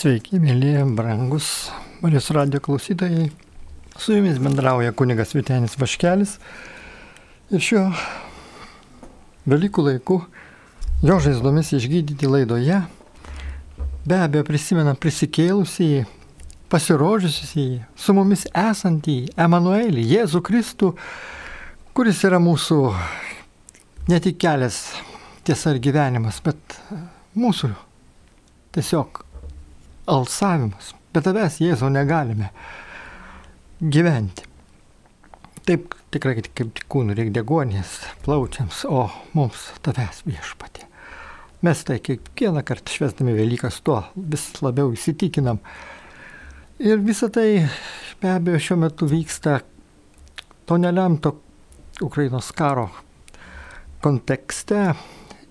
Sveiki, mėly, brangus Marijos radio klausytojai. Su jumis bendrauja kunigas Vitenis Vaškelis. Ir šiuo Velykų laiku jo žaizdomis išgydyti laidoje be abejo prisimena prisikėlusį, pasirodžiusį, su mumis esantį Emanuelį, Jėzų Kristų, kuris yra mūsų ne tik kelias tiesa ir gyvenimas, bet mūsų tiesiog alsavimas. Bet tavęs, Jėzau, negalime gyventi. Taip tikrai kaip kūnų reikia degonės plaučiams, o mums tavęs viešpatė. Mes tai kiekvieną kartą švesdami Velykas tuo vis labiau įsitikinam. Ir visa tai be abejo šiuo metu vyksta to nelemto Ukrainos karo kontekste.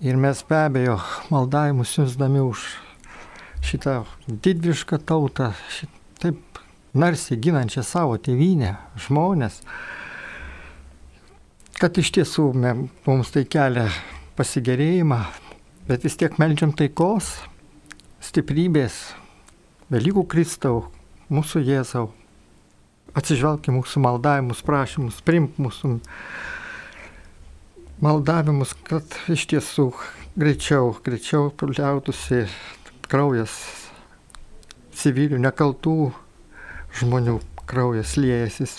Ir mes be abejo maldavimus siūsdami už šitą didvišką tautą, šit, taip narsiai ginančią savo tėvynę, žmonės, kad iš tiesų mums tai kelia pasigerėjimą, bet vis tiek melžiam taikos, stiprybės, Velykų Kristau, mūsų Jėzau, atsižvelk į mūsų maldavimus, prašymus, primk mūsų maldavimus, kad iš tiesų greičiau, greičiau liautųsi kraujas civilių, nekaltų žmonių kraujas liejasis.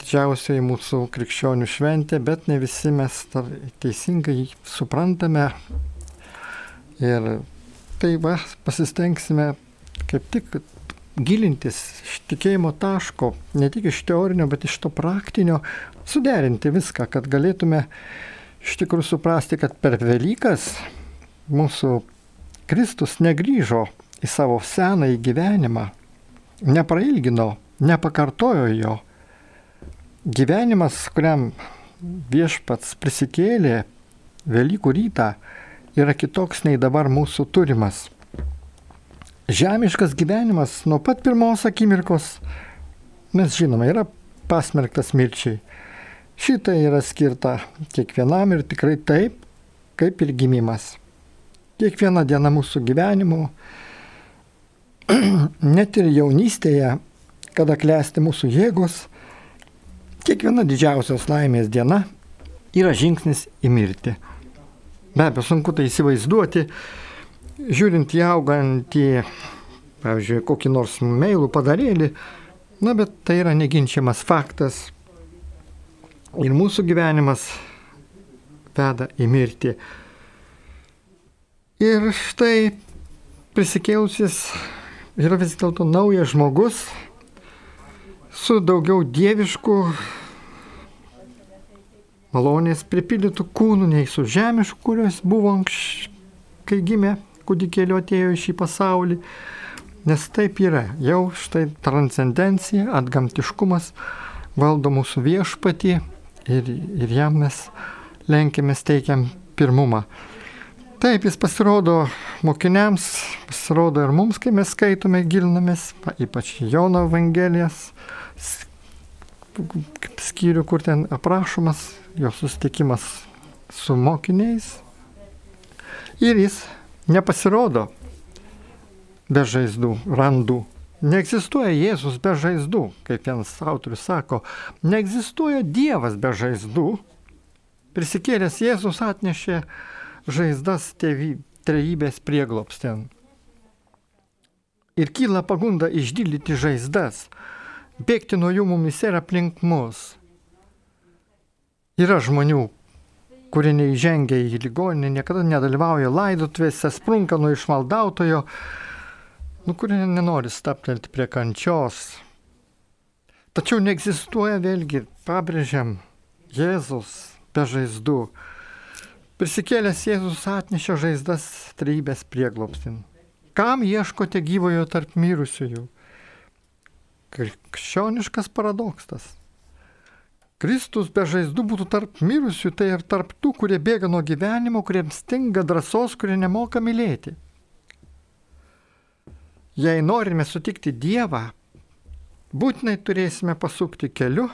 Didžiausioji mūsų krikščionių šventė, bet ne visi mes teisingai suprantame. Ir tai va, pasistengsime kaip tik gilintis iš tikėjimo taško, ne tik iš teorinio, bet iš to praktinio, suderinti viską, kad galėtume iš tikrųjų suprasti, kad per Velykas mūsų Kristus negryžo į savo senąjį gyvenimą, neprailgino, nepakartojo jo. Gyvenimas, kuriam viešpats prisikėlė Velykų rytą, yra kitoks nei dabar mūsų turimas. Žemiškas gyvenimas nuo pat pirmos akimirkos, mes žinome, yra pasmerktas mirčiai. Šitai yra skirta kiekvienam ir tikrai taip, kaip ir gimimas kiekviena diena mūsų gyvenimo, net ir jaunystėje, kada klesti mūsų jėgos, kiekviena didžiausios laimės diena yra žingsnis į mirtį. Be abejo, sunku tai įsivaizduoti, žiūrint į augantį, pavyzdžiui, kokį nors meilų padarėlį, na bet tai yra neginčiamas faktas. Ir mūsų gyvenimas veda į mirtį. Ir štai prisikėlusis yra vis dėlto naujas žmogus su daugiau dieviškų malonės pripildytų kūnų nei su žemišku, kurios buvo anksčiau, kai gimė kūdikėlio atėjo į šį pasaulį. Nes taip yra, jau štai transcendencija, atgamtiškumas valdo mūsų viešpatį ir, ir jam mes lenkėmės teikiam pirmumą. Taip, jis pasirodo mokiniams, pasirodo ir mums, kai mes skaitome, gilinamės, ypač Jono Evangelijas skyrių, kur ten aprašomas jo susitikimas su mokiniais. Ir jis nepasirodo be žaizdų, randų. Neegzistuoja Jėzus be žaizdų, kaip vienas autorius sako, neegzistuoja Dievas be žaizdų. Prisikėlęs Jėzus atnešė žaizdas tėvy, trejybės prieglopsten. Ir kyla pagunda išdildyti žaizdas, bėgti nuo jų mumis ir aplink mus. Yra žmonių, kurie neįžengia į ligoninę, niekada nedalyvauja laidotuvėse, sprunka nuo išmaldautojo, nu, kurie nenori staptelti prie kančios. Tačiau neegzistuoja vėlgi, pabrėžiam, Jėzus be žaizdų. Prisikėlęs Jėzus atnešė žaizdas trybės prieglopstin. Kam ieškote gyvojo tarp mirusiųjų? Krikščioniškas paradoksas. Kristus be žaizdų būtų tarp mirusių, tai ir tarp tų, kurie bėga nuo gyvenimo, kuriems stinga drąsos, kurie nemoka mylėti. Jei norime sutikti Dievą, būtinai turėsime pasukti keliu,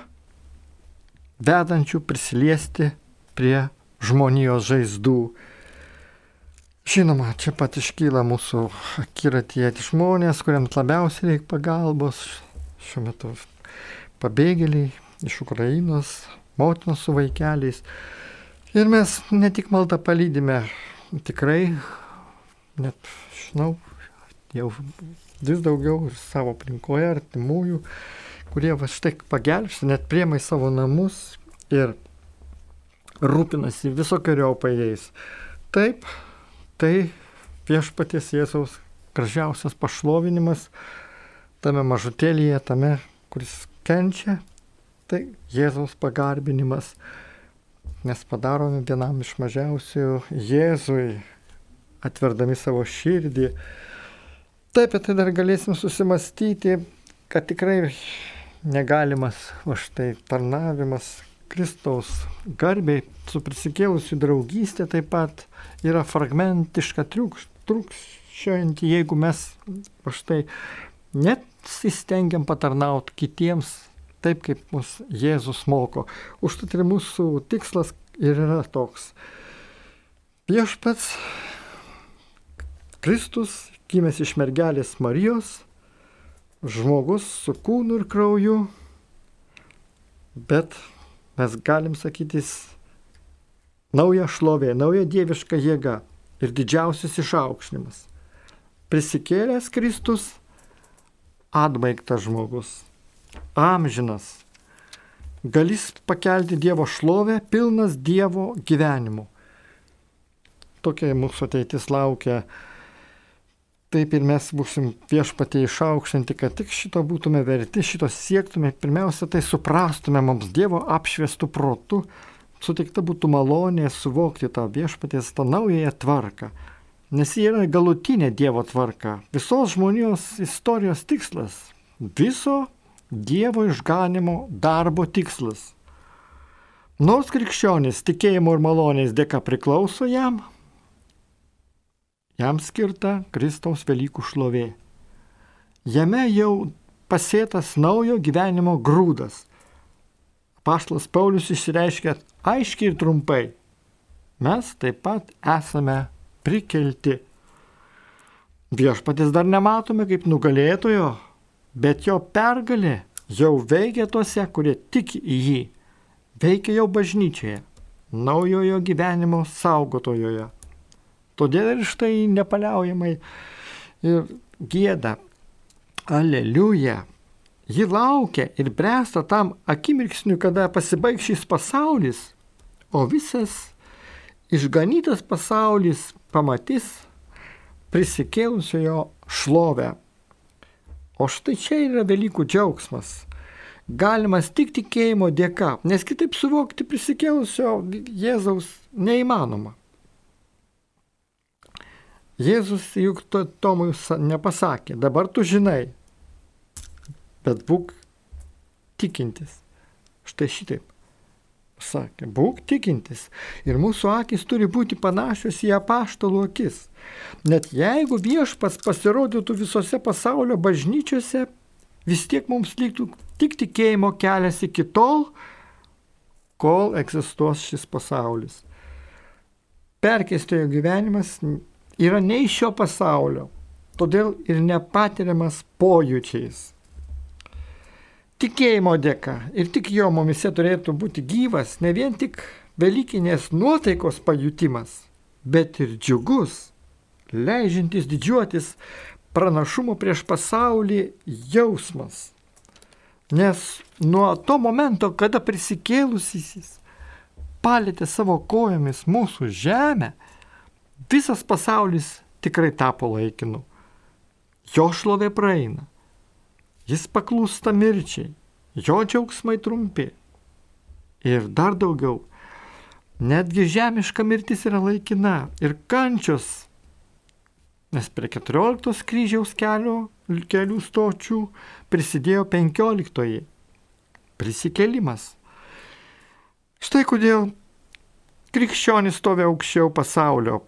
vedančių prisiliesti prie žmonijos žaizdų. Žinoma, čia pat iškyla mūsų akiratyje žmonės, kuriems labiausiai reikia pagalbos. Šiuo metu pabėgėliai iš Ukrainos, motinos su vaikeliais. Ir mes ne tik maldą palydime, tikrai, net, žinau, jau vis daugiau ir savo aplinkoje artimųjų, kurie va štai pagelbsti, net priemai savo namus ir rūpinasi visokiojopai jais. Taip, Tai viešpaties Jėzaus gražiausias pašlovinimas tame mažutėlyje, tame, kuris kenčia, tai Jėzaus pagarbinimas. Nes padarome vienam iš mažiausių Jėzui, atverdami savo širdį. Taip, apie tai dar galėsim susimastyti, kad tikrai negalimas už tai tarnavimas Kristaus garbiai su prisikėlusiu draugystė taip pat yra fragmentiška trūkščiojanti, jeigu mes štai net įstengiam patarnauti kitiems taip, kaip mus Jėzus moko. Užtat ir mūsų tikslas ir yra toks. Viešpats Kristus, gimęs iš mergelės Marijos, žmogus su kūnu ir krauju, bet mes galim sakytis nauja šlovė, nauja dieviška jėga ir didžiausias išaukšnimas. Prisikėlęs Kristus, atbaigtas žmogus, amžinas, galės pakelti Dievo šlovę, pilnas Dievo gyvenimu. Tokia mūsų ateitis laukia taip ir mes būsim viešpatie išaukštinti, kad tik šito būtume verti, šito siektume, pirmiausia, tai suprastume mums Dievo apšviestų protų, suteikta būtų malonė suvokti tą viešpaties, tą naująją tvarką. Nes ji yra galutinė Dievo tvarka, visos žmonijos istorijos tikslas, viso Dievo išganimo darbo tikslas. Nors krikščionis tikėjimo ir malonės dėka priklauso jam, jam skirta Kristaus Velykų šlovė. Jame jau pasėtas naujo gyvenimo grūdas. Paštas Paulius išreiškia aiškiai ir trumpai. Mes taip pat esame prikelti. Viešpatis dar nematome kaip nugalėtojo, bet jo pergalė jau veikia tuose, kurie tiki į jį. Veikia jau bažnyčioje, naujojo gyvenimo saugotojoje. Todėl ir štai nepaliaujamai ir gėda. Aleliuja. Ji laukia ir bręsta tam akimirksniu, kada pasibaigs šis pasaulis, o visas išganytas pasaulis pamatys prisikėlusiojo šlovę. O štai čia yra Velykų džiaugsmas. Galimas tik tikėjimo dėka, nes kitaip suvokti prisikėlusio Jėzaus neįmanoma. Jėzus juk to, Tomui nepasakė, dabar tu žinai, bet būk tikintis. Štai šitaip. Sakė, būk tikintis. Ir mūsų akis turi būti panašios į apaštalų akis. Net jeigu viešpats pasirodytų visose pasaulio bažnyčiose, vis tiek mums liktų tik tikėjimo kelias iki tol, kol egzistuos šis pasaulis. Perkeistojo gyvenimas yra ne iš šio pasaulio, todėl ir nepatiriamas pojūčiais. Tikėjimo dėka ir tik jo mumise turėtų būti gyvas ne vien tik Velykinės nuotaikos pajutimas, bet ir džiugus, leidžiantis didžiuotis pranašumo prieš pasaulį jausmas. Nes nuo to momento, kada prisikėlusysis palėtė savo kojomis mūsų žemę, visas pasaulis tikrai tapo laikinu. Jo šlovė praeina. Jis paklūsta mirčiai, jo džiaugsmai trumpi. Ir dar daugiau, netgi žemiška mirtis yra laikina ir kančios, nes prie 14 kryžiaus kelio, kelių stočių prisidėjo 15 prisikėlimas. Štai kodėl krikščionis stovi aukščiau pasaulio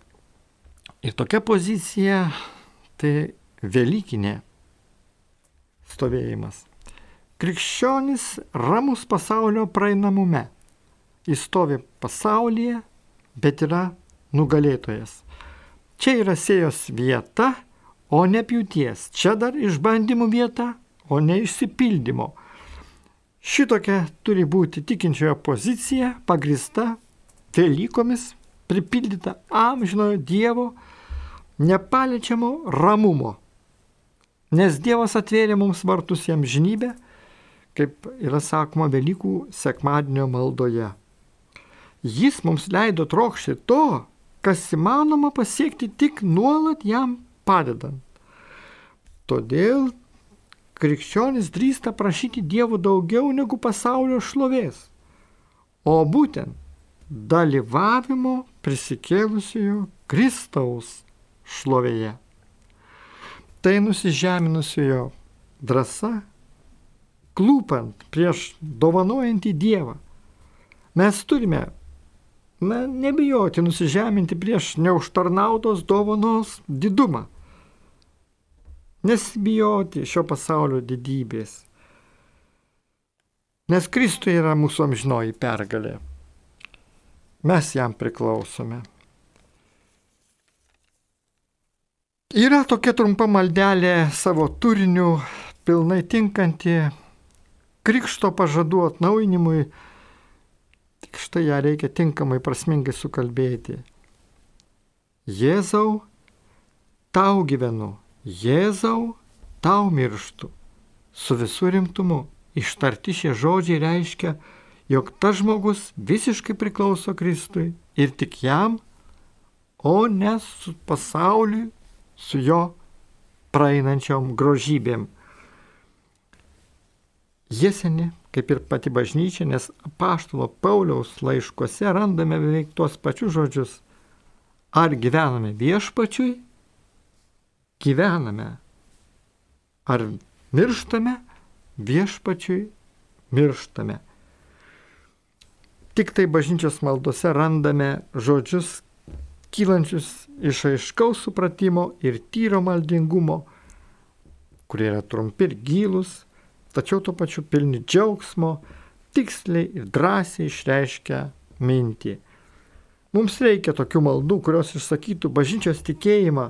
Ir tokia pozicija tai Velykinė stovėjimas. Krikščionis ramus pasaulio praeinamume. Jis stovi pasaulyje, bet yra nugalėtojas. Čia yra sėjos vieta, o ne pjūties. Čia dar išbandymų vieta, o ne išsipildymo. Šitokia turi būti tikinčiojo pozicija, pagrista Velykomis, pripildyta amžinojo Dievo, nepaliečiamo ramumo. Nes Dievas atvėrė mums vartus jam žinybę, kaip yra sakoma Velykų sekmadienio maldoje. Jis mums leido trokšti to, kas įmanoma pasiekti tik nuolat jam padedant. Todėl krikščionis drįsta prašyti Dievo daugiau negu pasaulio šlovės, o būtent dalyvavimo prisikėlusiojo Kristaus šlovėje. Tai nusižeminusiojo drąsa, klūpant prieš dovanojantį Dievą. Mes turime, na, nebijoti nusižeminti prieš neužtarnautos dovanos didumą. Nesibijoti šio pasaulio didybės. Nes Kristui yra mūsų amžinoji pergalė. Mes jam priklausome. Yra tokia trumpa maldelė savo turiniu, pilnai tinkanti krikšto pažadų atnaujinimui. Tik štai ją reikia tinkamai prasmingai sukalbėti. Jėzau, tau gyvenu, Jėzau, tau mirštu. Su visų rimtumu ištarti šie žodžiai reiškia, jog tas žmogus visiškai priklauso Kristui ir tik jam, o ne su pasauliu su jo praeinančiom grožybėm. Jie seni, kaip ir pati bažnyčia, nes paštalo Pauliaus laiškuose randame beveik tuos pačius žodžius. Ar gyvename viešpačiui? Gyvename. Ar mirštame? Viešpačiui mirštame. Tik tai bažnyčios maldose randame žodžius kylančius iš aiškaus supratimo ir tyro maldingumo, kurie yra trumpi ir gilus, tačiau tuo pačiu pilni džiaugsmo, tiksliai ir drąsiai išreiškia mintį. Mums reikia tokių maldų, kurios išsakytų bažnyčios tikėjimą,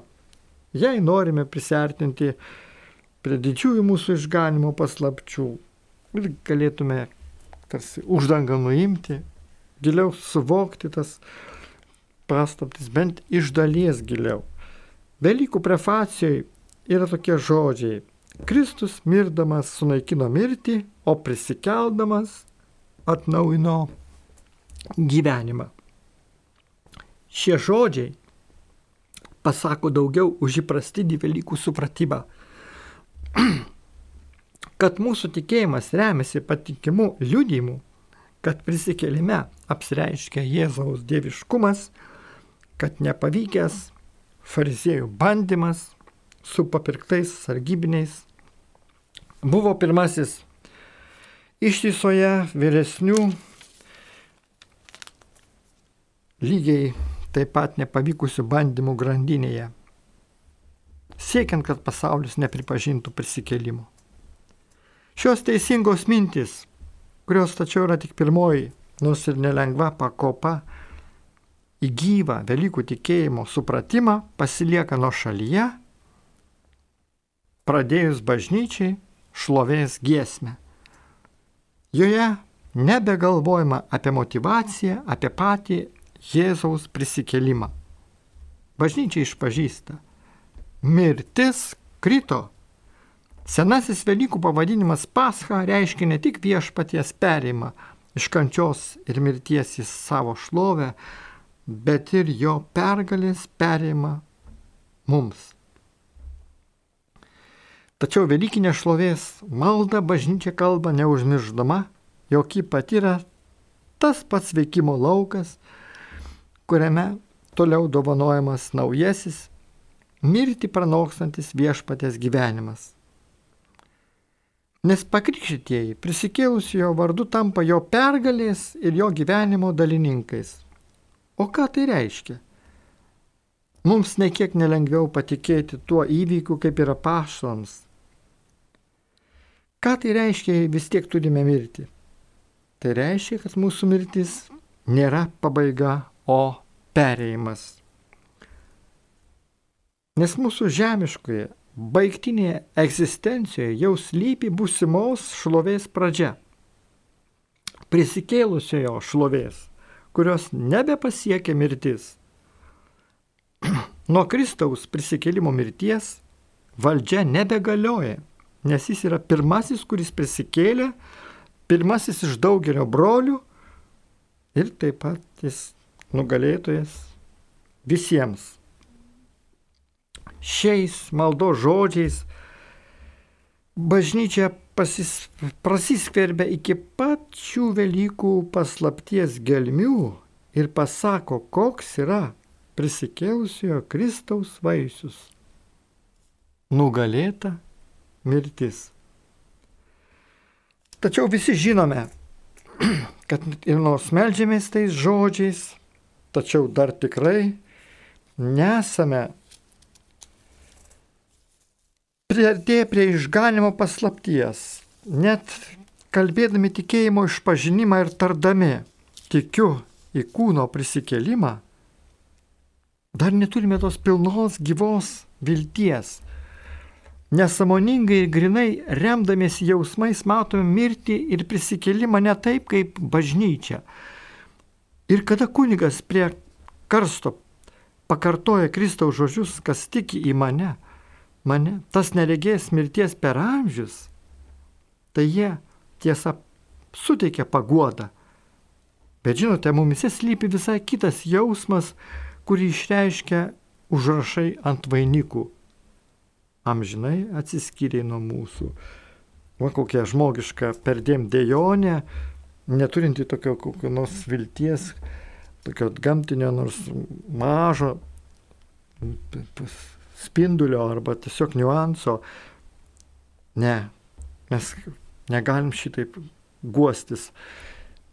jei norime prisartinti prie didžiųjų mūsų išganimo paslapčių ir galėtume tarsi uždangą nuimti, giliau suvokti tas paslaptis bent iš dalies giliau. Velykų prefacijoje yra tokie žodžiai. Kristus mirdamas sunaikino mirtį, o prisikeldamas atnaujino gyvenimą. Šie žodžiai pasako daugiau už įprastinį Velykų supratimą. kad mūsų tikėjimas remiasi patikimu liudijimu, kad prisikėlime apsireiškia Jėzaus dieviškumas, kad nepavykęs fariziejų bandymas su papirktais sargybiniais buvo pirmasis ištisoje vyresnių lygiai taip pat nepavykusių bandymų grandinėje, siekiant, kad pasaulis nepripažintų prisikėlimų. Šios teisingos mintis, kurios tačiau yra tik pirmoji, nors ir nelengva pakopa, į gyvą Velykų tikėjimo supratimą pasilieka nuo šalyje, pradėjus bažnyčiai šlovės giesmę. Joje nebegalvojama apie motivaciją, apie patį Jėzaus prisikelimą. Bažnyčia išpažįsta. Mirtis krito. Senasis Velykų pavadinimas Pascha reiškia ne tik viešpaties perimą iš kančios ir mirties į savo šlovę, bet ir jo pergalės perima mums. Tačiau Velykinė šlovės malda bažnyčia kalba neužmirždama, jog ji pati yra tas pats veikimo laukas, kuriame toliau dovanojamas naujasis, mirti pranokstantis viešpatės gyvenimas. Nes pakrikštytieji prisikėlusi jo vardu tampa jo pergalės ir jo gyvenimo dalininkais. O ką tai reiškia? Mums nekiek nelengviau patikėti tuo įvykiu, kaip yra paštoms. Ką tai reiškia, jei vis tiek turime mirti? Tai reiškia, kad mūsų mirtis nėra pabaiga, o perėjimas. Nes mūsų žemiškoje, baigtinėje egzistencijoje jau slypi būsimos šlovės pradžia. Prisikėlusiojo šlovės, kurios nebepasiekia mirtis. Nuo Kristaus prisikėlimo mirties valdžia nebegalioja, nes jis yra pirmasis, kuris prisikėlė, pirmasis iš daugelio brolių ir taip pat jis nugalėtojas visiems. Šiais maldo žodžiais bažnyčia pasis, prasiskverbia iki pačių Velykų paslapties gelmių ir pasako, koks yra prisikėlusiojo Kristaus vaisius nugalėta mirtis. Tačiau visi žinome, kad ir nors melžiamės tais žodžiais, tačiau dar tikrai nesame priartėję prie išganimo paslapties, net kalbėdami tikėjimo išpažinimą ir tardami, tikiu į kūno prisikėlimą, dar neturime tos pilnos gyvos vilties Nesamoningai ir grinai remdamiesi jausmais matome mirtį ir prisikėlimą ne taip kaip bažnyčia. Ir kada kunigas prie karsto pakartoja Kristaus žodžius, kas tiki į mane, mane, tas neregės mirties per amžius, tai jie tiesa suteikia paguodą. Bet žinote, mumise slypi visai kitas jausmas, kurį išreiškia užrašai ant vainikų amžinai atsiskyrė nuo mūsų. Va kokia žmogiška perdėm dėjonė, neturinti tokio kokio nors vilties, tokio gamtinio nors mažo spindulio arba tiesiog niuanso. Ne, mes negalim šitaip guostis.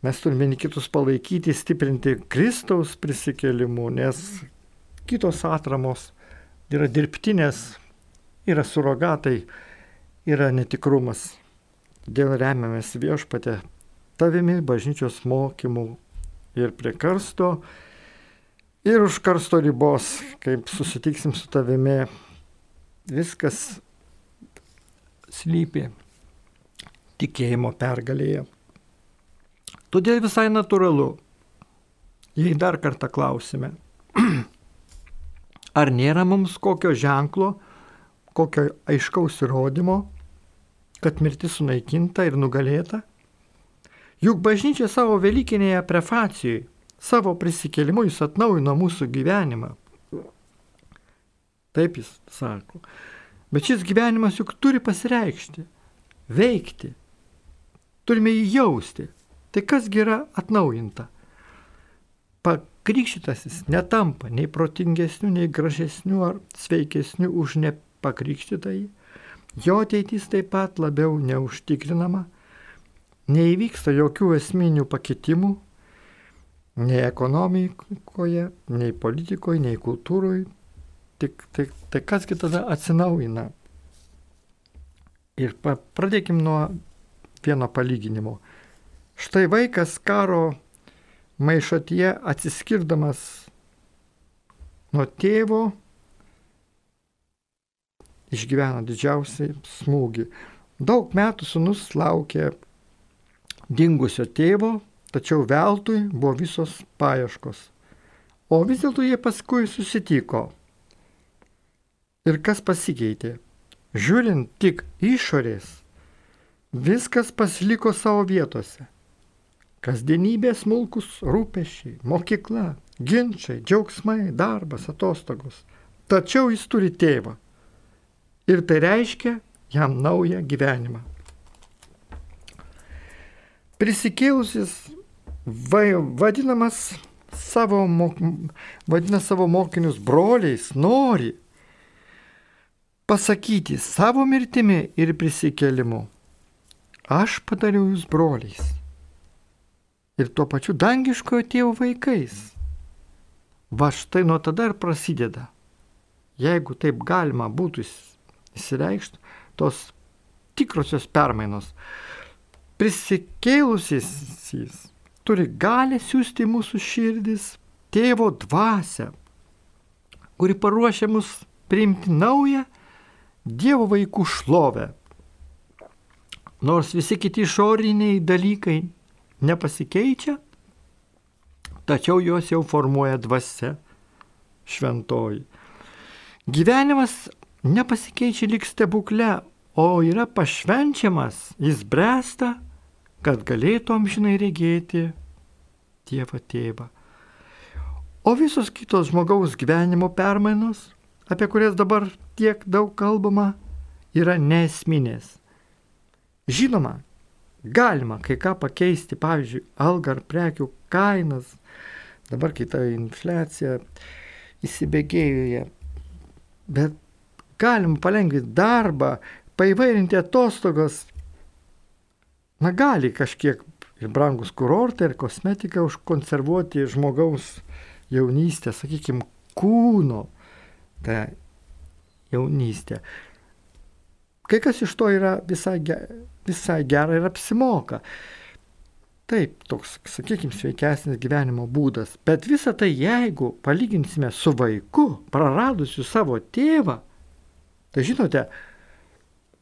Mes turime vieni kitus palaikyti, stiprinti Kristaus prisikėlimu, nes kitos atramos yra dirbtinės yra surogatai, yra netikrumas. Dėl remiamės viešpatė tavimi bažnyčios mokymų ir prie karsto, ir už karsto ribos, kaip susitiksim su tavimi, viskas slypi tikėjimo pergalėje. Todėl visai natūralu, jei dar kartą klausime, ar nėra mums kokio ženklo, kokio aiškaus įrodymo, kad mirtis sunaikinta ir nugalėta? Juk bažnyčia savo Velykinėje prefacijoje, savo prisikėlimu jis atnaujino mūsų gyvenimą. Taip jis sako. Bet šis gyvenimas juk turi pasireikšti, veikti. Turime jį jausti. Tai kasgi yra atnaujinta? Pakrikštytasis netampa nei protingesniu, nei gražesniu ar sveikesniu už ne pakrikštytai, jo ateitis taip pat labiau neužtikrinama, neįvyksta jokių esminių pakitimų, nei ekonomikoje, nei politikoje, nei kultūroje, tik tai, tai kasgi tada atsinaujina. Ir pradėkim nuo vieno palyginimo. Štai vaikas karo maišatyje atsiskirdamas nuo tėvo išgyveno didžiausią smūgį. Daug metų sunus laukė dingusio tėvo, tačiau veltui buvo visos paieškos. O vis dėlto jie paskui susitiko. Ir kas pasikeitė? Žiūrint tik išorės, viskas pasiliko savo vietose. Kasdienybė smulkus rūpešiai, mokykla, ginčiai, džiaugsmai, darbas, atostogos. Tačiau jis turi tėvą ir tai reiškia jam naują gyvenimą. Prisikėlusis vadinamas savo, vadina savo mokinius broliais, nori pasakyti savo mirtimi ir prisikėlimu. Aš padariau jūs broliais ir tuo pačiu dangiškojo tėvo vaikais. Va štai nuo tada ir prasideda. Jeigu taip galima būtų įsireikštų tos tikrosios permainos. Prisikėlusis jis turi galę siūsti mūsų širdis tėvo dvasę, kuri paruošia mus priimti naują Dievo vaikų šlovę. Nors visi kiti išoriniai dalykai nepasikeičia, tačiau juos jau formuoja dvasia šventoji. Gyvenimas nepasikeičia lik stebukle, o yra pašvenčiamas, jis bręsta, kad galėtų amžinai regėti Dievą tėvą. O visos kitos žmogaus gyvenimo permainos, apie kurias dabar tiek daug kalbama, yra nesminės. Žinoma, galima kai ką pakeisti, pavyzdžiui, algą ar prekių kainas, dabar kai ta infliacija įsibėgėjoje, bet galim palengvinti darbą, paivairinti atostogas. Na gali kažkiek ir brangus kurortai, ir kosmetika užkonservuoti žmogaus jaunystę, sakykime, kūno tą jaunystę. Kai kas iš to yra visai, visai gera ir apsimoka. Taip, toks, sakykime, sveikesnis gyvenimo būdas. Bet visą tai, jeigu palyginsime su vaiku, praradusiu savo tėvą, tai žinote,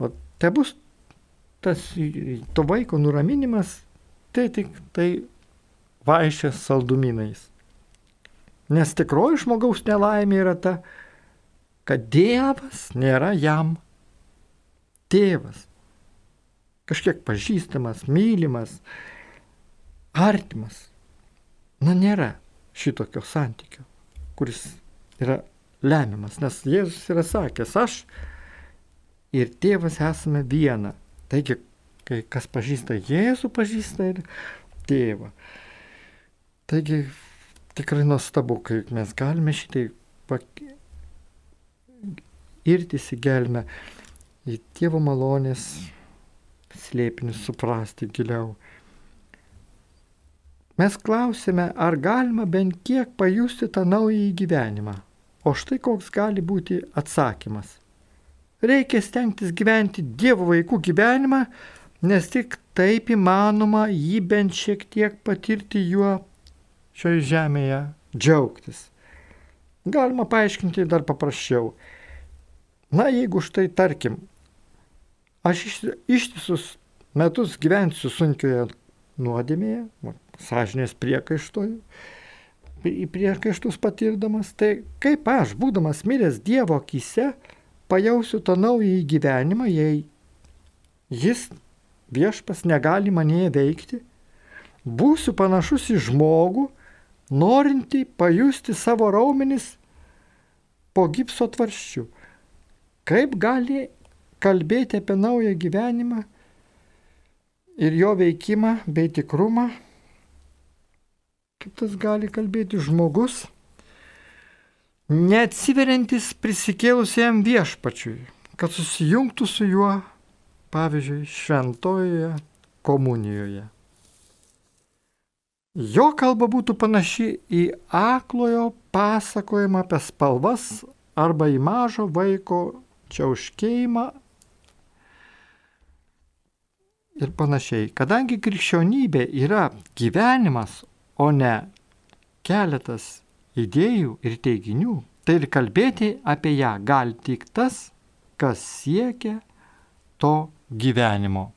o tai bus tas to vaiko nuraminimas, tai tik tai vaišės saldumynais. Nes tikroji žmogaus nelaimė yra ta, kad Dievas nėra jam tėvas. Kažkiek pažįstamas, mylimas, artimas. Na nėra šitokio santykio, kuris yra lemiamas, nes Jėzus yra sakęs, aš ir tėvas esame viena. Taigi, kai kas pažįsta Jėzų, pažįsta ir tėvą. Taigi, tikrai nuostabu, kai mes galime šitai irtis į gelmę, į tėvo malonės slėpinius suprasti giliau. Mes klausime, ar galima bent kiek pajusti tą naująjį gyvenimą. O štai koks gali būti atsakymas. Reikia stengtis gyventi Dievo vaikų gyvenimą, nes tik taip įmanoma jį bent šiek tiek patirti juo šioje žemėje, džiaugtis. Galima paaiškinti dar paprasčiau. Na, jeigu štai tarkim, aš ištisus metus gyvensiu sunkioje nuodėmėje, sąžinės priekaištojų, į priekaištus patirdamas, tai kaip aš, būdamas miręs Dievo akise, pajausiu tą naują gyvenimą, jei jis viešpas negali mane veikti, būsiu panašus į žmogų, norinti pajusti savo raumenis po gipso tvarščių. Kaip gali kalbėti apie naują gyvenimą ir jo veikimą bei tikrumą, kaip tas gali kalbėti žmogus, neatsiveriantis prisikėlusiam viešpačiui, kad susijungtų su juo, pavyzdžiui, šventojoje komunijoje. Jo kalba būtų panaši į aklojo pasakojimą apie spalvas arba į mažo vaiko čiauškėjimą ir panašiai. Kadangi krikščionybė yra gyvenimas, o ne keletas idėjų ir teiginių, tai ir kalbėti apie ją gali tik tas, kas siekia to gyvenimo.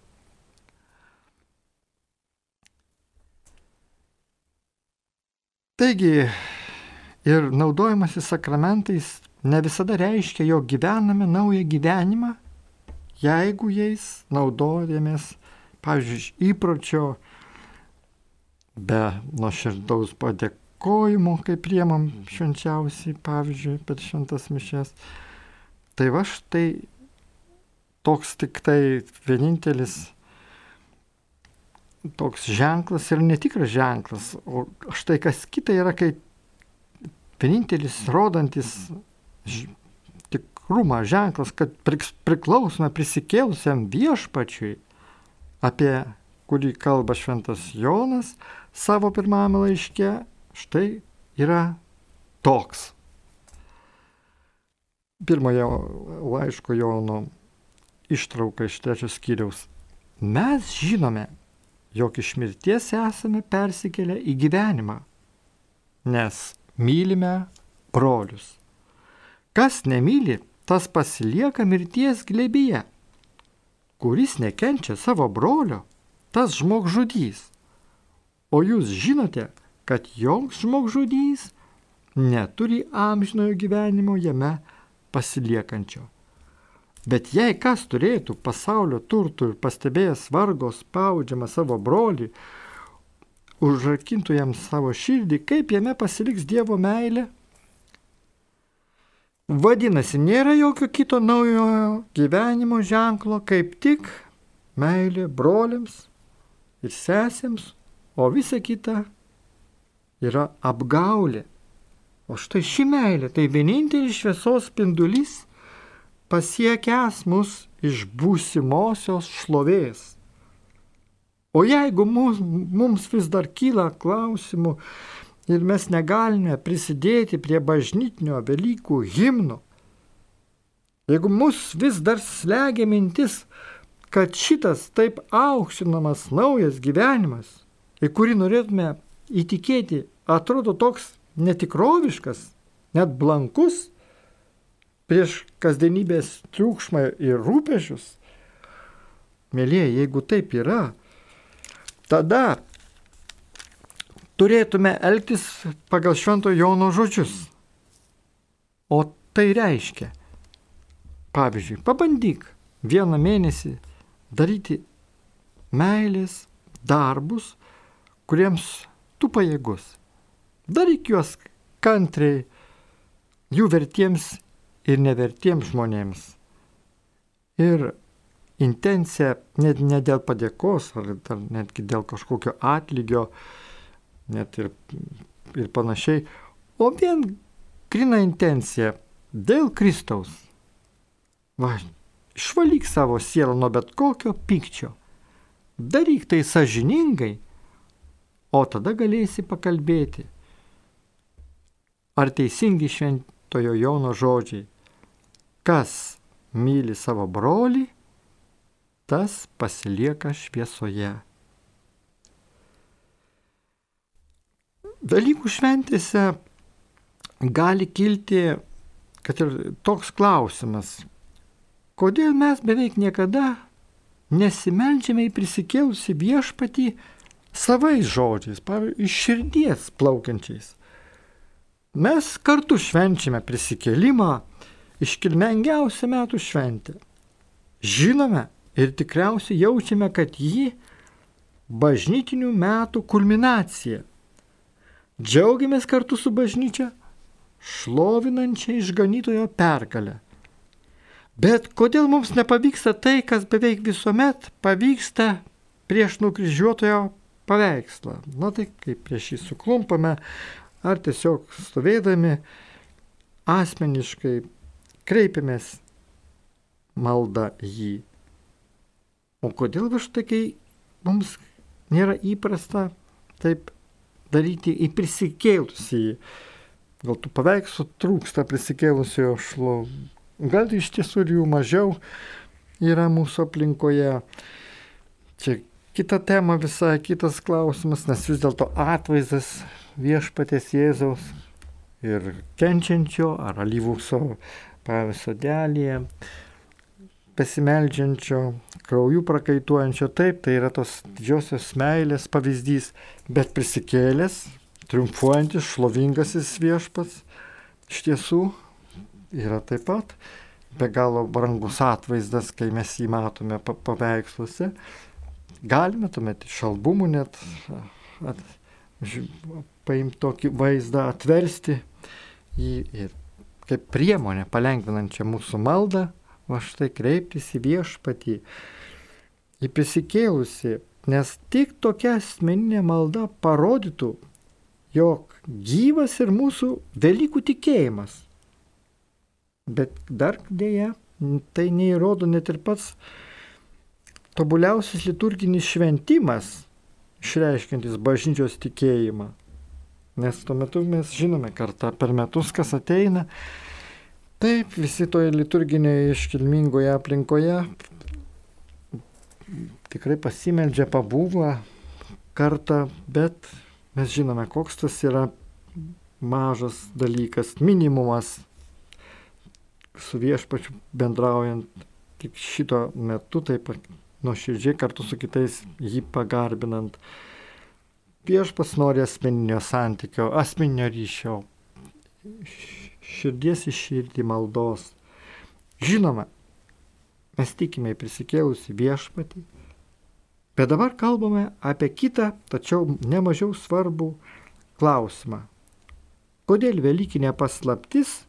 Taigi ir naudojimasis sakramentais ne visada reiškia, jog gyvename naują gyvenimą, jeigu jais naudojamės pavyzdžiui, įpročio, be nuoširdaus padėkojimo, kai priemam švenčiausiai, pavyzdžiui, per šventas mišes. Tai va štai toks tik tai vienintelis toks ženklas ir netikras ženklas, o štai kas kita yra, kai vienintelis rodantis tikrumą ženklas, kad priklausome prisikėlusiam viešpačiui, apie kurį kalba šventas Jonas savo pirmame laiške, štai yra toks. Pirmojo laiško Jono ištrauka iš trečios skyriaus. Mes žinome, jog iš mirties esame persikėlę į gyvenimą, nes mylime brolius. Kas nemyli, tas pasilieka mirties glėbyje. Kuris nekenčia savo brolio, tas žmogžudys. O jūs žinote, kad joks žmogžudys neturi amžinojo gyvenimo jame pasiliekančio. Bet jei kas turėtų pasaulio turtų ir pastebėjęs vargo spaudžiamą savo brolį, užrakintų jam savo širdį, kaip jame pasiliks Dievo meilė? Vadinasi, nėra jokio kito naujojo gyvenimo ženklo, kaip tik meilė broliams ir sesėms, o visa kita yra apgaulė. O štai ši meilė tai vienintelis šviesos spindulys pasiekęs mus iš būsimosios šlovės. O jeigu mums, mums vis dar kyla klausimų ir mes negalime prisidėti prie bažnytinio Velykų himno, jeigu mus vis dar slegia mintis, kad šitas taip aukštinamas naujas gyvenimas, į kurį norėtume įtikėti, atrodo toks netikroviškas, net blankus, prieš kasdienybės triukšmą ir rūpešius, mėlyje, jeigu taip yra, tada turėtume elgtis pagal Švento Jono žodžius. O tai reiškia, pavyzdžiui, pabandyk vieną mėnesį daryti meilės darbus, kuriems tu pajėgus. Daryk juos kantriai, jų vertiems ir nevertiems žmonėms. Ir intencija net ne dėl padėkos, ar, ar netgi dėl kažkokio atlygio, net ir, ir panašiai, o vien grina intencija dėl Kristaus. Va, išvalyk savo sielą nuo bet kokio pykčio. Daryk tai sažiningai, o tada galėsi pakalbėti. Ar teisingi šventojo Jono žodžiai? Kas myli savo brolį, tas pasilieka šviesoje. Dalykų šventėse gali kilti, kad ir toks klausimas, kodėl mes beveik niekada nesimeldžiame į prisikėlusi viešpatį savais žodžiais, pavyzdžiui, iš širdies plaukiančiais. Mes kartu švenčiame prisikėlimą, iškilmengiausia metų šventė. Žinome ir tikriausiai jaučiame, kad ji bažnytinių metų kulminacija. Džiaugiamės kartu su bažnyčia, šlovinančia išganytojo pergalę. Bet kodėl mums nepavyksta tai, kas beveik visuomet pavyksta prieš nukryžiuotojo paveikslą? Na tai kaip prieš jį suklumpame, ar tiesiog stovėdami asmeniškai kreipiamės maldą jį. O kodėl va štai, kai mums nėra įprasta taip daryti į prisikėlusį. Gal tų paveikslų trūksta prisikėlusio šlo. Gal iš tiesų ir jų mažiau yra mūsų aplinkoje. Čia kita tema visai kitas klausimas, nes vis dėlto atvaizdas viešpatės Jėzaus ir kenčiančio ar alyvūkso pavyzdžiui, sodelėje, besimeldžiančio, kraujų prakaituojančio, taip, tai yra tos didžiosios meilės pavyzdys, bet prisikėlęs, triumfuojantis, šlovingasis viešpats, iš tiesų yra taip pat be galo brangus atvaizdas, kai mes jį matome paveiksluose. Galime tuomet iš albumų net at, paimti tokį vaizdą, atversti jį ir kaip priemonę palengvinančią mūsų maldą, va štai kreiptis į viešpatį, į prisikėlusi, nes tik tokia asmeninė malda parodytų, jog gyvas ir mūsų Velykų tikėjimas. Bet dar dėja, tai neįrodo net ir pats tobuliausias liturginis šventimas, išreiškintis bažnyčios tikėjimą. Nes tuo metu mes žinome kartą per metus, kas ateina. Taip, visi toje liturginėje iškilmingoje aplinkoje tikrai pasimeldžia pabūvą kartą, bet mes žinome, koks tas yra mažas dalykas, minimumas su viešpačiu bendraujant tik šito metu, taip nuoširdžiai kartu su kitais jį pagarbinant. Viešpas nori asmeninio santykio, asmeninio ryšio, širdies iš širdį maldos. Žinoma, mes tikime į prisikėlusi viešpatį, bet dabar kalbame apie kitą, tačiau nemažiau svarbų klausimą. Kodėl Velykinė paslaptis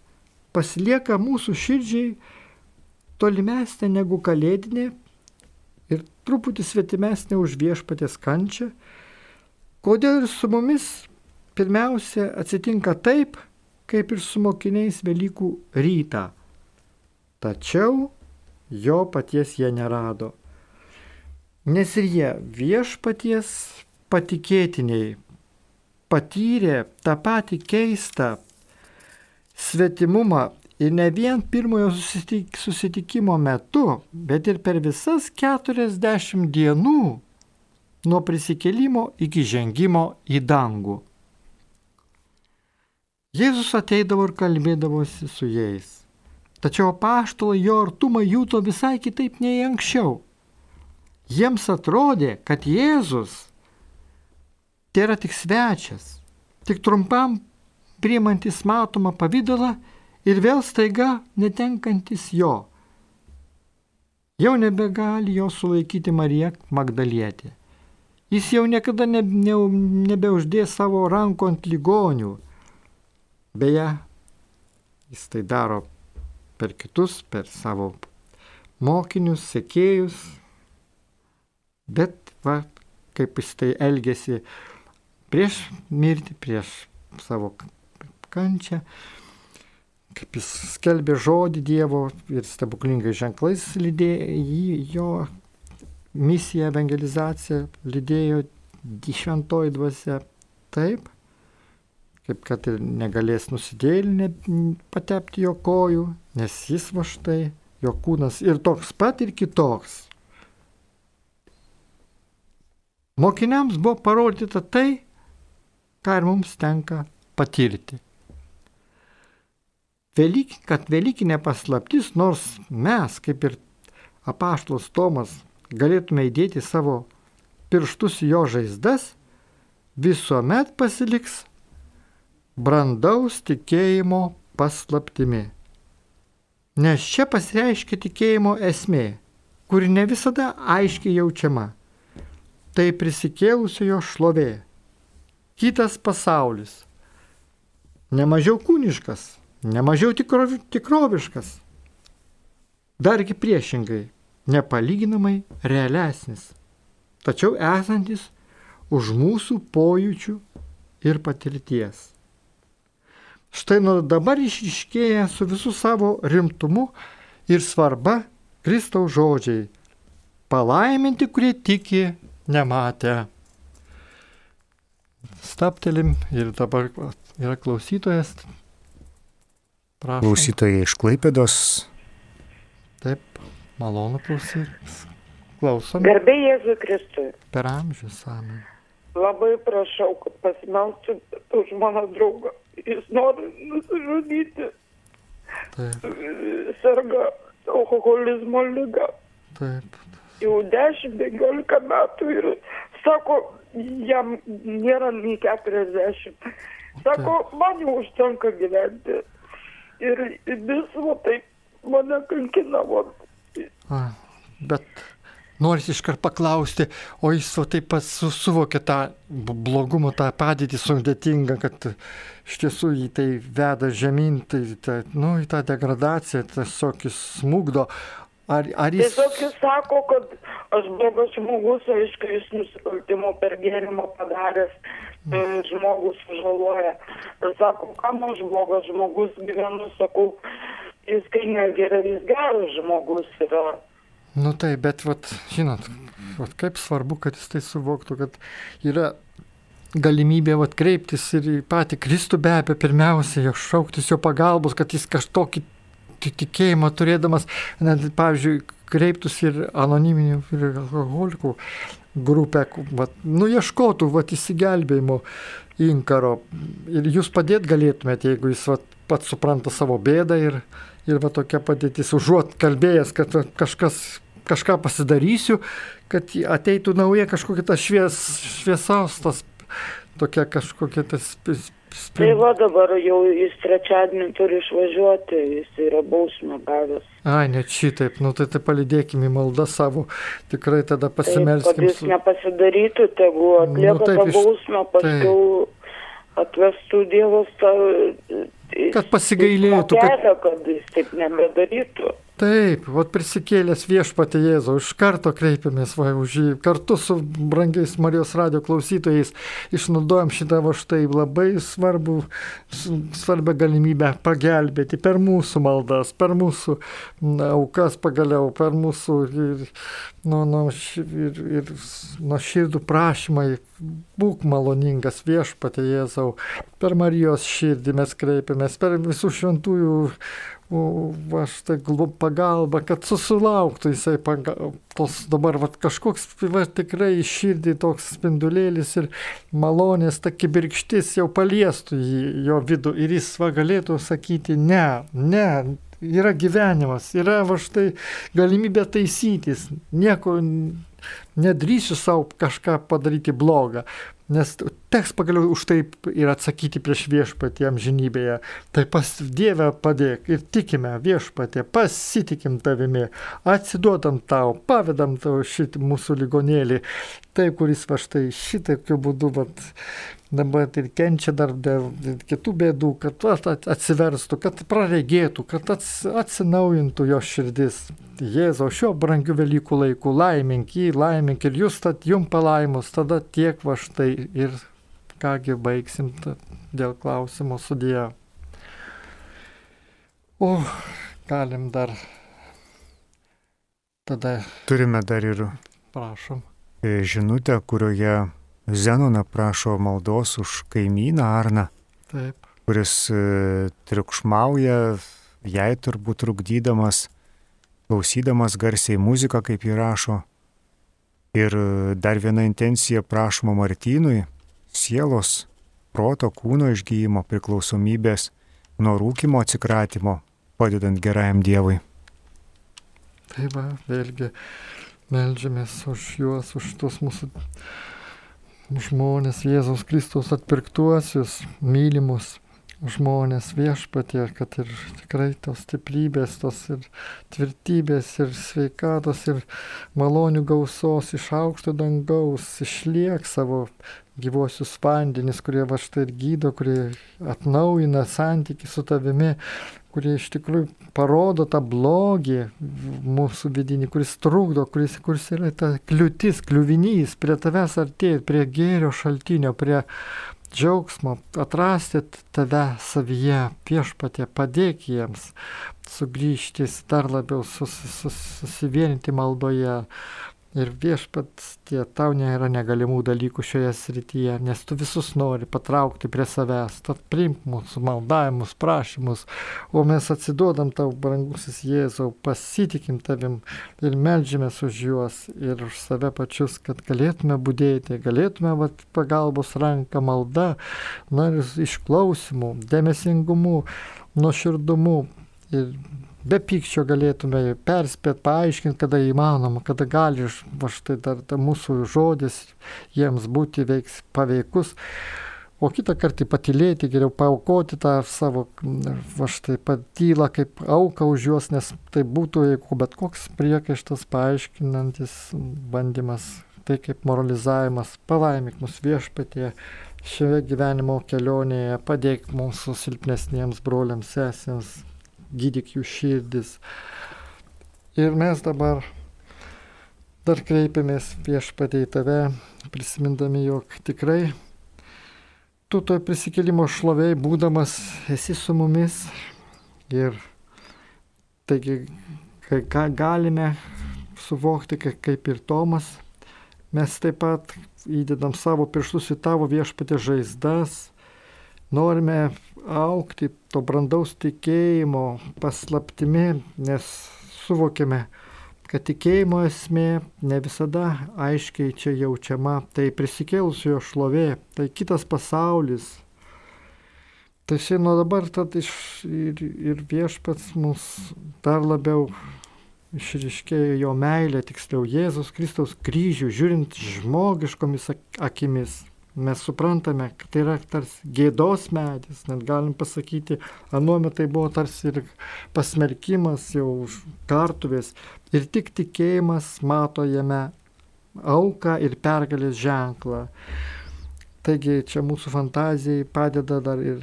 pasilieka mūsų širdžiai tolimesnė negu kalėdinė truputį svetimesnė už viešpatės kančią? Kodėl ir su mumis pirmiausia atsitinka taip, kaip ir su mokiniais Velykų rytą. Tačiau jo paties jie nerado. Nes ir jie viešpaties patikėtiniai patyrė tą patį keistą svetimumą ir ne vien pirmojo susitik susitikimo metu, bet ir per visas 40 dienų nuo prisikėlimo iki žengimo į dangų. Jėzus ateidavo ir kalbėdavosi su jais. Tačiau paštolai jo artumą jūto visai kitaip nei anksčiau. Jiems atrodė, kad Jėzus tai yra tik svečias, tik trumpam priimantis matomą pavydalą ir vėl staiga netenkantis jo. Jau nebegali jo sulaikyti Marija Magdalietė. Jis jau niekada ne, ne, nebeuždės savo rankų ant ligonių Beje, jis tai daro per kitus, per savo mokinius, sekėjus, bet va, kaip jis tai elgesi prieš mirtį, prieš savo kančią, kaip jis skelbė žodį Dievo ir stebuklingai ženklais lydėjo jį, jo misiją, evangelizaciją lydėjo šventoji dvasia. Taip, kaip kad ir negalės nusidėlinė patepti jo kojų, nes jis va štai, jo kūnas ir toks pat ir kitoks. Mokiniams buvo parodyta tai, ką ir mums tenka patirti. Velyk, kad Velykinė paslaptis, nors mes, kaip ir apaštlos Tomas, galėtume įdėti savo pirštus jo žaizdas, visuomet pasiliks brandaus tikėjimo paslaptimi. Nes čia pasireiškia tikėjimo esmė, kuri ne visada aiškiai jaučiama. Tai prisikėlusiojo šlovė. Kitas pasaulis. Nemažiau kūniškas, nemažiau tikro, tikroviškas. Dargi priešingai, nepalyginamai realesnis, tačiau esantis už mūsų pojūčių ir patirties. Štai nuo dabar išriškėja su visų savo rimtumu ir svarba Kristaus žodžiai. Palaiminti, kurie tiki, nematę. Staptelim ir dabar yra klausytojas. Prašom. Klausytojai iš Klaipėdos. Taip, malonu klausytis. Klausom. Garbė Jėzui Kristui. Per amžius, amen. Labai prašau, kad pasimelstų už mano draugą jis nori nusižudyti. Taip. Serga alkoholizmo lyga. Taip. Jau 10-15 metų ir sako, jam nėra nei 40. Sako, Taip. man jau užtenka gyventi. Ir vis va taip mane kankina. Va. Bet Noris iškart paklausti, o jis o taip pat su, suvokė tą blogumą, tą padėtį sudėtingą, kad iš tiesų jį tai veda žemyn, tai, tai nu, į tą degradaciją, tiesiog jis smūgdo. Ar, ar jis... Tiesiog jis sako, kad aš blogas žmogus, aišku, jis nusikaltimo per gėrimą padaręs, mm. žmogus sužaloja. Sako, kam aš blogas žmogus gyvenu, sakau, jis kai negeria, jis geras žmogus yra. Nu taip, bet, vat, žinot, vat, kaip svarbu, kad jis tai suvoktų, kad yra galimybė vat, kreiptis ir į patį Kristų be abejo pirmiausia, jo šauktis jo pagalbos, kad jis kažkokį tikėjimą turėdamas, net, pavyzdžiui, kreiptus ir anoniminių ir alkoholikų grupę, vat, nu ieškotų vat, įsigelbėjimo inkaro. Ir jūs padėt galėtumėte, jeigu jis vat, pats supranta savo bėdą ir, Ir va tokia padėtis, užuot kalbėjęs, kad kažkas, kažką pasidarysiu, kad ateitų nauja kažkokia ta švies, šviesos, tas tokia kažkokia tas Tai va dabar jau jis trečiadienį turi išvažiuoti, jis yra bausmę gavęs. Ai, net šitaip, nu tai tai palidėkime į maldą savo, tikrai tada pasimelskime. Kad jis nepasidarytų, tegu nu, atlieka nu, taip, tą bausmę, paskui atvestų Dievas tą... Kad pasigailėtų. Kad... kad jis taip nebedarytų. Taip, vat prisikėlęs viešpatė Jėzau, iš karto kreipiamės va už jį, kartu su brangiais Marijos radio klausytojais išnaudojam šitą va štai labai svarbu, svarbią galimybę pagelbėti per mūsų maldas, per mūsų aukas pagaliau, per mūsų ir, nu, nu, ir, ir nuo širdų prašymai, būk maloningas viešpatė Jėzau, per Marijos širdį mes kreipiamės, per visų šventųjų o va štai pagalba, kad susilauktų jisai pagal, tos dabar va, kažkoks va, tikrai širdį toks spindulėlis ir malonės, ta kibirkštis jau paliestų jį, jo vidų ir jis va galėtų sakyti ne, ne, yra gyvenimas, yra va štai galimybė taisytis, nieko nedrįsiu savo kažką padaryti blogą, Nes teks pagaliau už tai ir atsakyti prieš viešpatį amžinybėje. Tai pas Dievę padėk ir tikime viešpatė, pasitikim tavimi, atsiduodam tau, pavedam tau šitą mūsų ligonėlį. Tai, kuris va štai šitokiu būdu vat, dabar ir kenčia dar dėl kitų bėdų, kad atsiverstų, kad praregėtų, kad atsinaujintų jo širdis. Jėzau, šio brangių Velykų laikų laimink jį, laimink ir jūs tad jum palaimus, tada tiek va štai ir kągi baigsim dėl klausimo sudėjo. O, galim dar tada. Turime dar ir. Prašom. E, žinutę, kurioje Zenona prašo maldos už kaimyną Arną. Taip. Kuris e, triukšmauja, jai turbūt trukdydamas klausydamas garsiai muziką, kaip jį rašo. Ir dar viena intencija prašoma Martynui - sielos, proto, kūno išgyjimo, priklausomybės, nuo rūkimo atsikratimo, padedant gerajam Dievui. Tai va, vėlgi melžiamės už juos, už tos mūsų žmonės, Jėzaus Kristaus atpirktuosius, mylimus žmonės viešpatė, kad ir tikrai tos stiprybės, tos ir tvirtybės, ir sveikatos, ir malonių gausos iš aukšto dangaus išliek savo gyvosius vandenis, kurie va štai ir gydo, kurie atnaujina santyki su tavimi, kurie iš tikrųjų parodo tą blogį mūsų vidinį, kuris trukdo, kuris, kuris yra ta kliūtis, kliuvinys prie tavęs artėti, prie gėrio šaltinio, prie džiaugsmo, atrasti tave savyje, viešpatė, padėk jiems sugrįžti, dar labiau sus, sus, susivienyti maldoje, Ir viešpats, tie tau nėra negalimų dalykų šioje srityje, nes tu visus nori patraukti prie savęs, tad priimk mūsų maldavimus, prašymus, o mes atsiduodam tau, brangusis Jėzau, pasitikim tavim ir melžiamės už juos ir už save pačius, kad galėtume būdėti, galėtume vat, pagalbos ranką malda, na ir išklausimų, dėmesingumu, nuoširdumu ir be pykčio galėtume perspėti, paaiškinti, kada įmanoma, kada gali va štai dar ta mūsų žodis jiems būti veiks paveikus. O kitą kartą patylėti, geriau paukoti tą savo, va štai patylą kaip auką už juos, nes tai būtų, jeigu bet koks priekaištas paaiškinantis bandymas, tai kaip moralizavimas, palaimik mus viešpatie šioje gyvenimo kelionėje, padėk mūsų silpnesniems broliams, sesėms, gydyk jų širdis. Ir mes dabar dar kreipiamės viešpatai į tave, prisimindami, jog tikrai tu toj prisikėlimo šloviai būdamas esi su mumis ir taigi, kai ką galime suvokti, kaip ir Tomas, mes taip pat įdedam savo pirštus į tavo viešpatė žaizdas, norime aukti to brandaus tikėjimo paslaptimi, nes suvokiame, kad tikėjimo esmė ne visada aiškiai čia jaučiama, tai prisikėlusiojo šlovė, tai kitas pasaulis. Tai šiandien nuo dabar tad iš, ir, ir viešpats mus dar labiau išriškėjo jo meilė, tiksliau Jėzus Kristaus kryžių, žiūrint žmogiškomis akimis. Mes suprantame, kad tai yra tarsi gėdos medis, net galim pasakyti, anuomet tai buvo tarsi ir pasmerkimas jau kartuvės. Ir tik tikėjimas mato jame auką ir pergalės ženklą. Taigi čia mūsų fantazijai padeda dar ir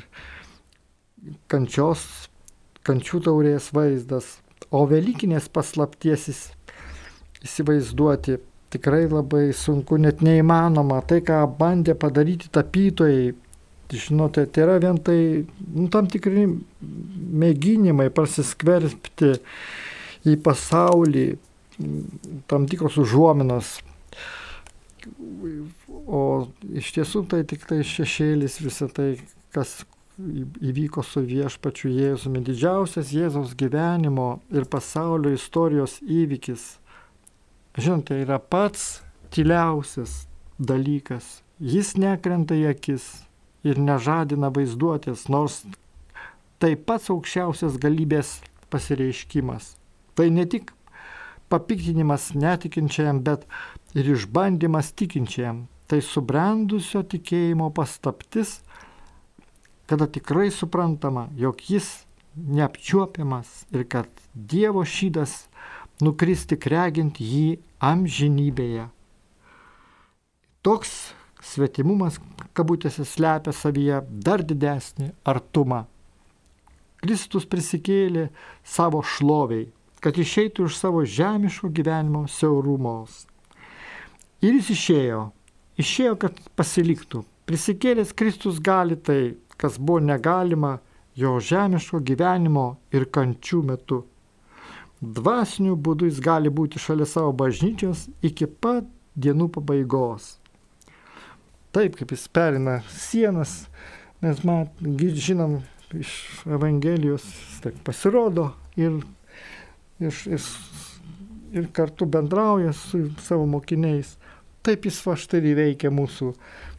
kančios, kančių taurės vaizdas, O Velykinės paslapties įsivaizduoti tikrai labai sunku, net neįmanoma. Tai, ką bandė padaryti tapytojai, žinote, tai yra vien tai nu, tam tikri mėginimai prasiskverbti į pasaulį, tam tikros užuominos. O iš tiesų tai tik tai šešėlis visą tai, kas įvyko su viešpačiu Jėzumi. Didžiausias Jėzaus gyvenimo ir pasaulio istorijos įvykis. Žinote, yra pats tyliausias dalykas. Jis nekrenta į akis ir nežadina vaizduotės, nors tai pats aukščiausias galybės pasireiškimas. Tai ne tik papiktinimas netikinčiajam, bet ir išbandymas tikinčiajam. Tai subrendusio tikėjimo pastaptis kada tikrai suprantama, jog jis neapčiuopiamas ir kad Dievo šydas nukris tik regint jį amžinybėje. Toks svetimumas, kabutėse, slepia savyje dar didesnį artumą. Kristus prisikėlė savo šloviai, kad išeitų iš savo žemiško gyvenimo siaurumos. Ir jis išėjo, išėjo, kad pasiliktų. Prisikėlęs Kristus gali tai kas buvo negalima jo žemiško gyvenimo ir kančių metu. Dvasiniu būdu jis gali būti šalia savo bažnyčios iki pat dienų pabaigos. Taip kaip jis perina sienas, mes mat, žinom iš Evangelijos, taip pasirodo ir, ir, ir, ir kartu bendrauja su savo mokiniais. Taip jis va štai įveikia mūsų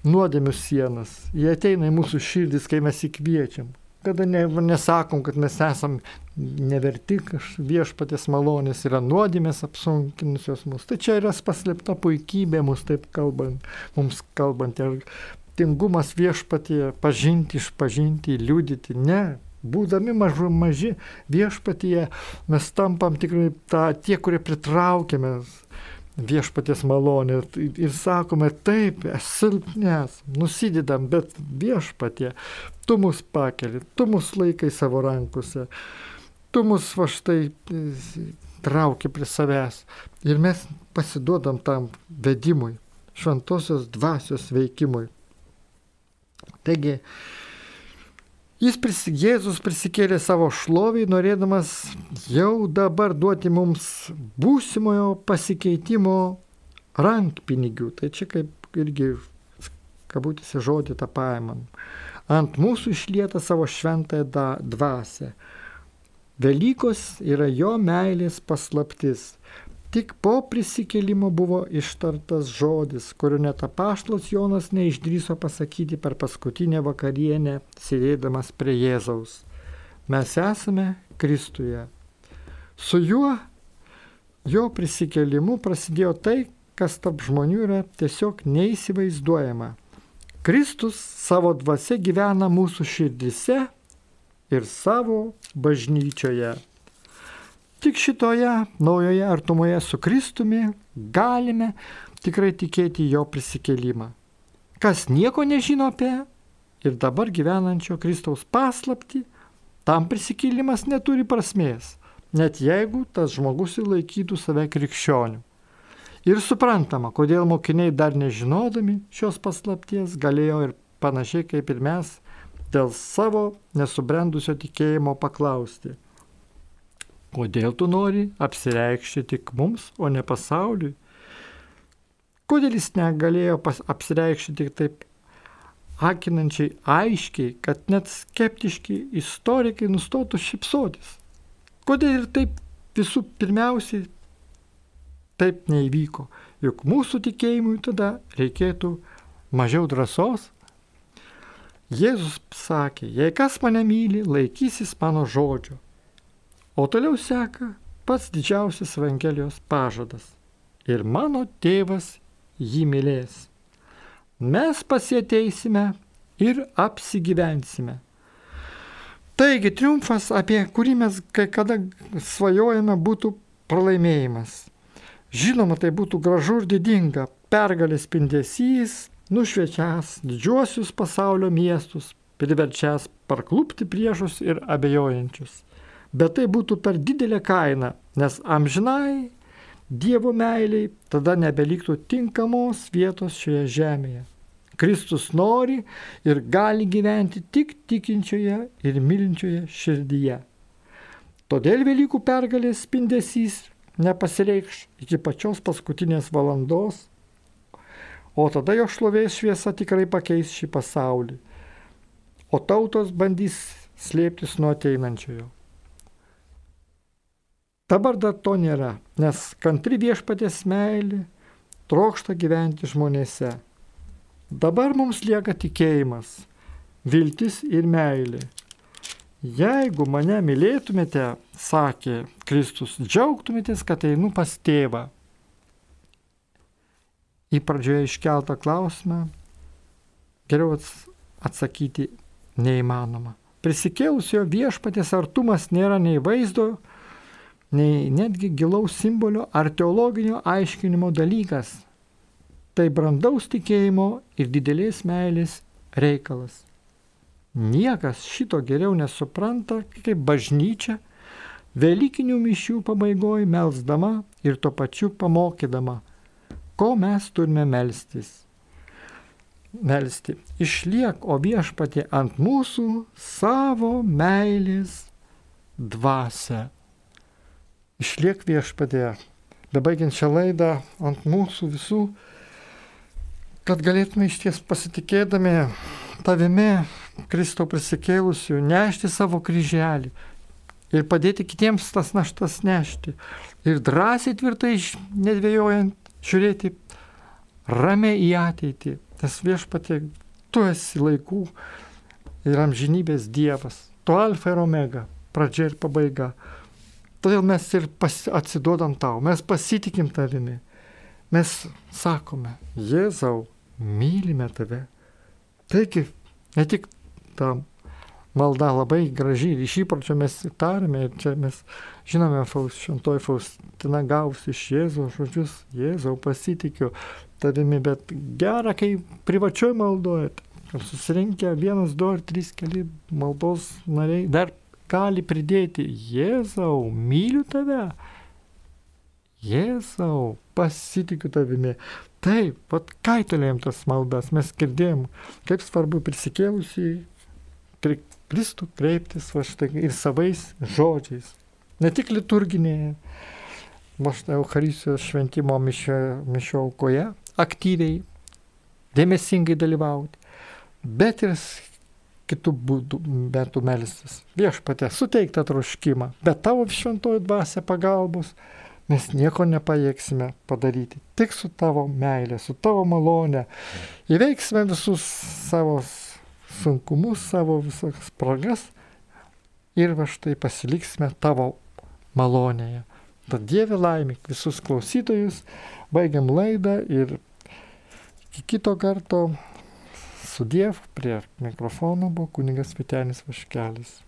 nuodėmių sienas. Jie ateina į mūsų širdis, kai mes įkviečiam. Kada ne, nesakom, kad mes esam neverti viešpatės malonės, yra nuodėmės apsunkinusios mus. Tai čia yra paslėpta puikybė mus taip kalbant, mums kalbant. Ir tingumas viešpatie pažinti, išpažinti, liūdyti. Ne, būdami mažu, maži viešpatyje, mes tampam tikrai ta, tie, kurie pritraukiame viešpatės malonė ir sakome, taip, silpnes, nusidedam, bet viešpatė, tu mus pakeli, tu mus laikai savo rankose, tu mus va štai e, trauki prie savęs ir mes pasiduodam tam vedimui, šventosios dvasios veikimui. Taigi, Jis prisi, Jėzus prisikėlė savo šlovį, norėdamas jau dabar duoti mums būsimojo pasikeitimo rankpinigių. Tai čia kaip irgi, kabutėse žodį tą paimam. Ant mūsų išlieta savo šventąją dvasę. Velykos yra jo meilės paslaptis. Tik po prisikėlimo buvo ištartas žodis, kurio net apaštlas Jonas neišdryso pasakyti per paskutinę vakarienę, sėdėdamas prie Jėzaus. Mes esame Kristuje. Su juo, jo prisikėlimu prasidėjo tai, kas tarp žmonių yra tiesiog neįsivaizduojama. Kristus savo dvasia gyvena mūsų širdise ir savo bažnyčioje. Tik šitoje naujoje artumoje su Kristumi galime tikrai tikėti jo prisikėlimą. Kas nieko nežino apie ir dabar gyvenančio Kristaus paslapti, tam prisikėlimas neturi prasmės, net jeigu tas žmogus ir laikytų save krikščioniu. Ir suprantama, kodėl mokiniai dar nežinodami šios paslapties galėjo ir panašiai kaip ir mes dėl savo nesubrendusio tikėjimo paklausti Kodėl tu nori apsireikšti tik mums, o ne pasauliui? Kodėl jis negalėjo apsireikšti tik taip akinančiai aiškiai, kad net skeptiški istorikai nustotų šipsotis? Kodėl ir taip visų pirmiausiai taip neįvyko? Juk mūsų tikėjimui tada reikėtų mažiau drąsos. Jėzus sakė, jei kas mane myli, laikysis mano žodžio. O toliau seka pats didžiausias Evangelijos pažadas. Ir mano tėvas jį mylės. Mes pasieteisime ir apsigyvensime. Taigi triumfas, apie kurį mes kai kada svajojame, būtų pralaimėjimas. Žinoma, tai būtų gražu ir didinga, pergalės spindesys, nušviečias didžiuosius pasaulio miestus, priverčias parklupti priešus ir abejojančius. Bet tai būtų per didelė kaina, nes amžinai Dievo meiliai tada nebeliktų tinkamos vietos šioje žemėje. Kristus nori ir gali gyventi tik tikinčioje ir mylinčioje širdyje. Todėl Velykų pergalės spindesys nepasireikš iki pačios paskutinės valandos, o tada jo šlovės šviesa tikrai pakeis šį pasaulį, o tautos bandys slėptis nuo ateinančiojo. Dabar dar to nėra, nes kantri viešpatės meilė trokšta gyventi žmonėse. Dabar mums lieka tikėjimas, viltis ir meilė. Jeigu mane mylėtumėte, sakė Kristus, džiaugtumėtės, kad einu pas tėvą. Į pradžioje iškeltą klausimą geriau atsakyti neįmanoma. Prisikėlusio viešpatės artumas nėra nei vaizdo, nei netgi gilaus simbolio ar teologinio aiškinimo dalykas. Tai brandaus tikėjimo ir didelės meilės reikalas. Niekas šito geriau nesupranta, kaip bažnyčia Velykinių mišių pabaigoje melsdama ir tuo pačiu pamokydama, ko mes turime melstis. Melsti. Išliek, o viešpatė ant mūsų savo meilės dvasę. Išliek viešpatė, bebaigiant šią laidą ant mūsų visų, kad galėtume iš ties pasitikėdami tavimi, Kristau prisikėlusiu, nešti savo kryželį ir padėti kitiems tas naštas nešti. Ir drąsiai tvirtai, nedvėjojant, žiūrėti ramiai į ateitį. Tas viešpatė, tu esi laikų ir amžinybės Dievas. Tu alfa ir omega, pradžia ir pabaiga. Todėl mes ir atsiduodam tau, mes pasitikim tavimi. Mes sakome, Jėzau, mylime tave. Taigi, ne tik ta malda labai graži ir iš įpročio mes tarėme ir čia mes žinome, faus, šventoji Faustina gavusi iš Jėzaus žodžius, Jėzau pasitikiu tavimi, bet gera, kai privačioj maldojate, susirinkę vienas, du ar trys keli maldos nariai dar gali pridėti, Jėzau, myliu tave. Jėzau, pasitikiu tavimi. Taip, pat kaitolėjom tas maldas, mes girdėjom, kaip svarbu prisikėlusiai Kristų kreiptis va štai ir savais žodžiais. Ne tik liturginėje, Eucharistijos šventimo mišio, mišio aukoje aktyviai, dėmesingai dalyvauti, bet ir kitų būdų bent melstis. Viešpatė, suteik tą troškimą, bet tavo šventoji dvasia pagalbos mes nieko nepajėgsime padaryti. Tik su tavo meilė, su tavo malonė įveiksime visus savo sunkumus, savo visas spragas ir va štai pasiliksime tavo malonėje. Tad Dieve laimik visus klausytojus, baigiam laidą ir iki kito karto su Dievu prie mikrofono buvo kunigas Vitenis Vaškelis.